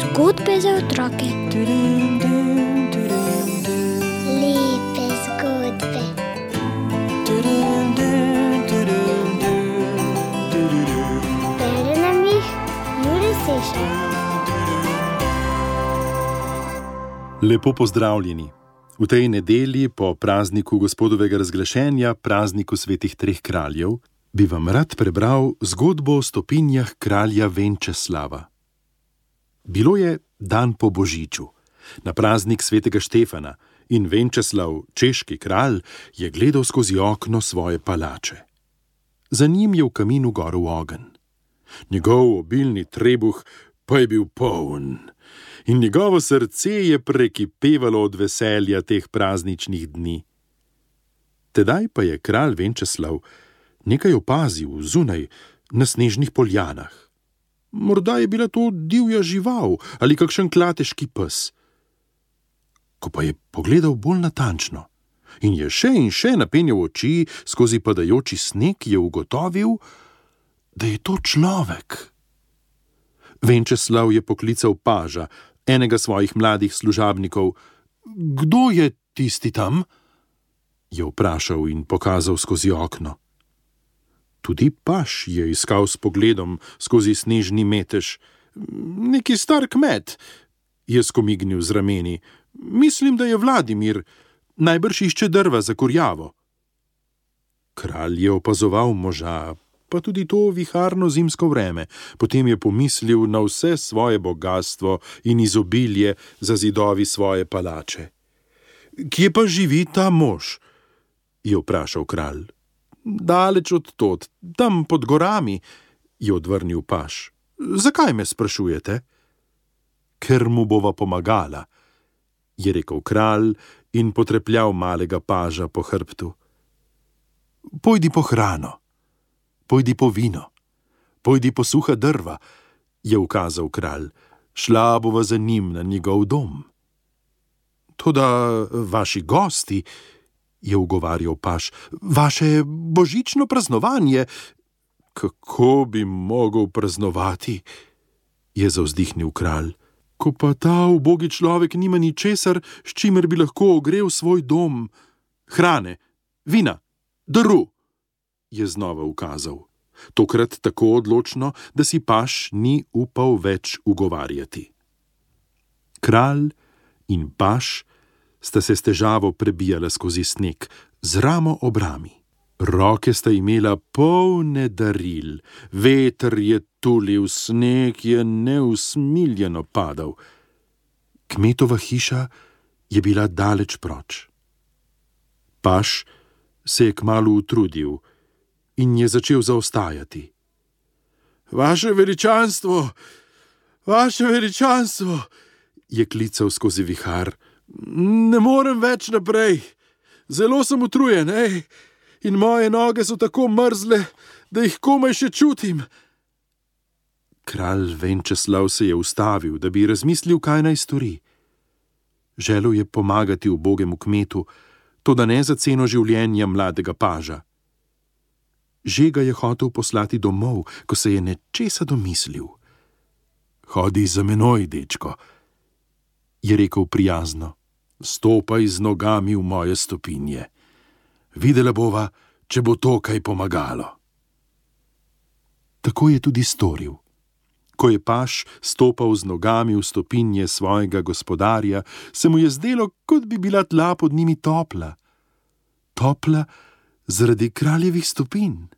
Zgodbe za otroke. Lepe zgodbe. Bere nam jih Juri Sešar. Lepo pozdravljeni. V tej nedelji po prazniku gospodovega razglašenja, prazniku svetih treh kraljev, bi vam rad prebral zgodbo o stopinjah kralja Venčeslava. Bilo je dan po Božiču, na praznik svetega Štefana, in Venčeslav, češki kralj, je gledal skozi okno svoje palače. Za njim je v kaminu gorel ogenj. Njegov obilni trebuh pa je bil poln, in njegovo srce je prekipevalo od veselja teh prazničnih dni. Tedaj pa je kralj Venčeslav nekaj opazil zunaj na snežnih poljanah. Morda je bila to divja žival ali kakšen klateški pes. Ko pa je pogledal bolj natančno in je še in še napenjal oči skozi padajoči sneg, je ugotovil, da je to človek. Venčeslav je poklical paža, enega svojih mladih služabnikov. Kdo je tisti tam? je vprašal in pokazal skozi okno. Tudi paš je iskal s pogledom skozi snežni metež. Neki star kmet, je skomignil z rameni. Mislim, da je Vladimir, najbrž išče drva za kurjavo. Kralj je opazoval moža, pa tudi to viharno zimsko vreme, potem je pomislil na vse svoje bogatstvo in izobilje za zidovi svoje palače. Kje pa živi ta mož? je vprašal kralj. Daleč od tod, tam pod gorami, je odvrnil paš. Zakaj me sprašujete? Ker mu bova pomagala, je rekel kralj in potrepljal malega paža po hrbtu. Pojdi po hrano, pojdi po vino, pojdi po suha drva, je ukazal kralj, šla bova za njim na njegov dom. Toda vaši gosti, je ugovarjal paš, vaše božično praznovanje. Kako bi mogel praznovati? je zavzdihnil kralj. Ko pa ta ubogi človek nima ničesar, s čimer bi lahko ogrel svoj dom, hrane, vina, drv, je znova ukazal. Tokrat tako odločno, da si paš ni upal več ugovarjati. Kralj in paš sta se s težavo prebijala skozi sneg, z ramo ob rami. Roke sta imela polne daril, veter je tulil, sneg je neusmiljeno padal. Kmetova hiša je bila daleč proč. Paš se je kmalo utrudil in je začel zaostajati. Vaše veličanstvo, vaše veličanstvo, je klical skozi vihar. Ne morem več naprej, zelo sem utrujen, ej, in moje noge so tako mrzle, da jih komaj še čutim. Kralj Venčeslav se je ustavil, da bi razmislil, kaj naj stori. Želel je pomagati ubogemu kmetu, to da ne za ceno življenja mladega paža. Že ga je hotel poslati domov, ko se je nečesa domislil. Hodi za menoj, dečko, je rekel prijazno. Stopaj z nogami v moje stopinje. Videla bova, če bo to kaj pomagalo. Tako je tudi storil. Ko je paš stopal z nogami v stopinje svojega gospodarja, se mu je zdelo, kot bi bila tla pod njimi topla. Topla zaradi kraljevih stopinj.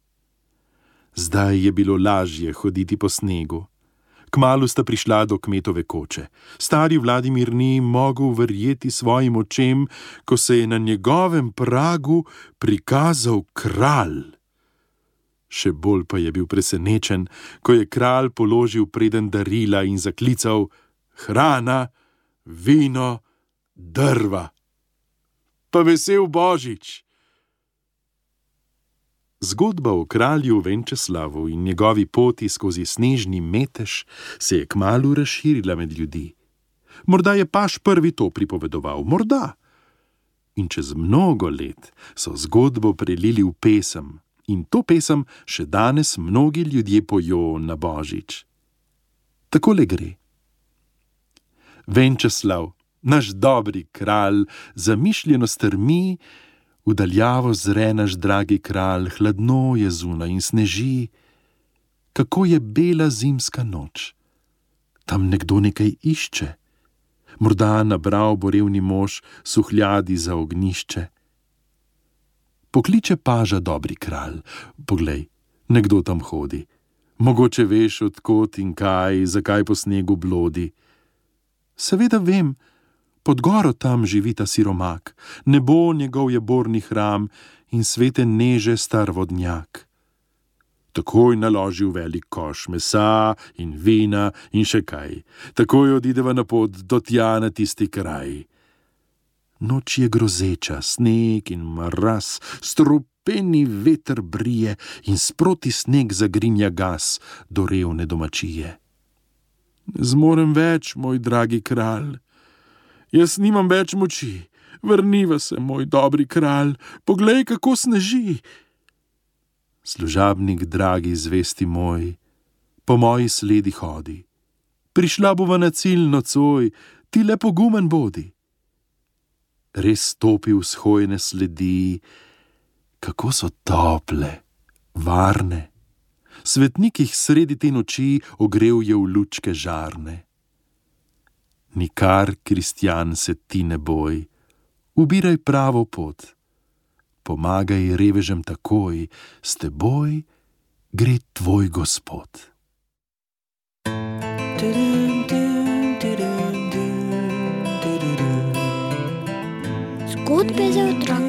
Zdaj je bilo lažje hoditi po snegu. Kmalu sta prišla do kmetove koče. Stari Vladimir ni mogel verjeti svojim očem, ko se je na njegovem pragu prikazal kralj. Še bolj pa je bil presenečen, ko je kralj položil preden darila in zaklical: Hrana, vino, drva. Pa vesel božič! Zgodba o kralju Venčeslavu in njegovi poti skozi snežni metež se je kmalo razširila med ljudi. Morda je paš prvi to pripovedoval, morda. In čez mnogo let so zgodbo prelili v pesem, In to pesem še danes mnogi ljudje pojo na božič. Takole gre. Venčeslav, naš dobri kralj, zamišljeno strmi, vdaljavo zre naš dragi kralj, hladno je zunaj in sneži, kako je bela zimska noč. Tam nekdo nekaj išče, morda nabral bo revni mož suhljadi za ognišče. Pokliče paža dobri kralj, poglej, nekdo tam hodi. Mogoče veš, odkot in kaj, zakaj po snegu blodi. Seveda vem, pod goro tam živi ta siromak, nebo njegov je borni hram in svete neže star vodnjak. Takoj naloži v velik koš mesa in vina in še kaj, takoj odideva na pot do tja na tisti kraj. Noč je grozeča, sneg in mraz, strupeni veter brije in sproti sneg zagrinja gas do revne domačije. Zmorem več, moj dragi kralj. Jaz nimam več moči, vrniva se, moj dobri kralj, poglej, kako sneži. Služabnik, dragi, zvesti moj, po moji sledi hodi. Prišla bova na cilj nocoj, ti le pogumen bodi. Res stopi v shojene sledi, kako so tople, varne. Svetnik jih sredi te noči ogrel je v lučke žarne. Nikar, kristjan, se ti ne boj, ubiraj pravo pot, pomagaj revežem takoj, s teboj gre tvoj gospod. Zgodbe za otroke.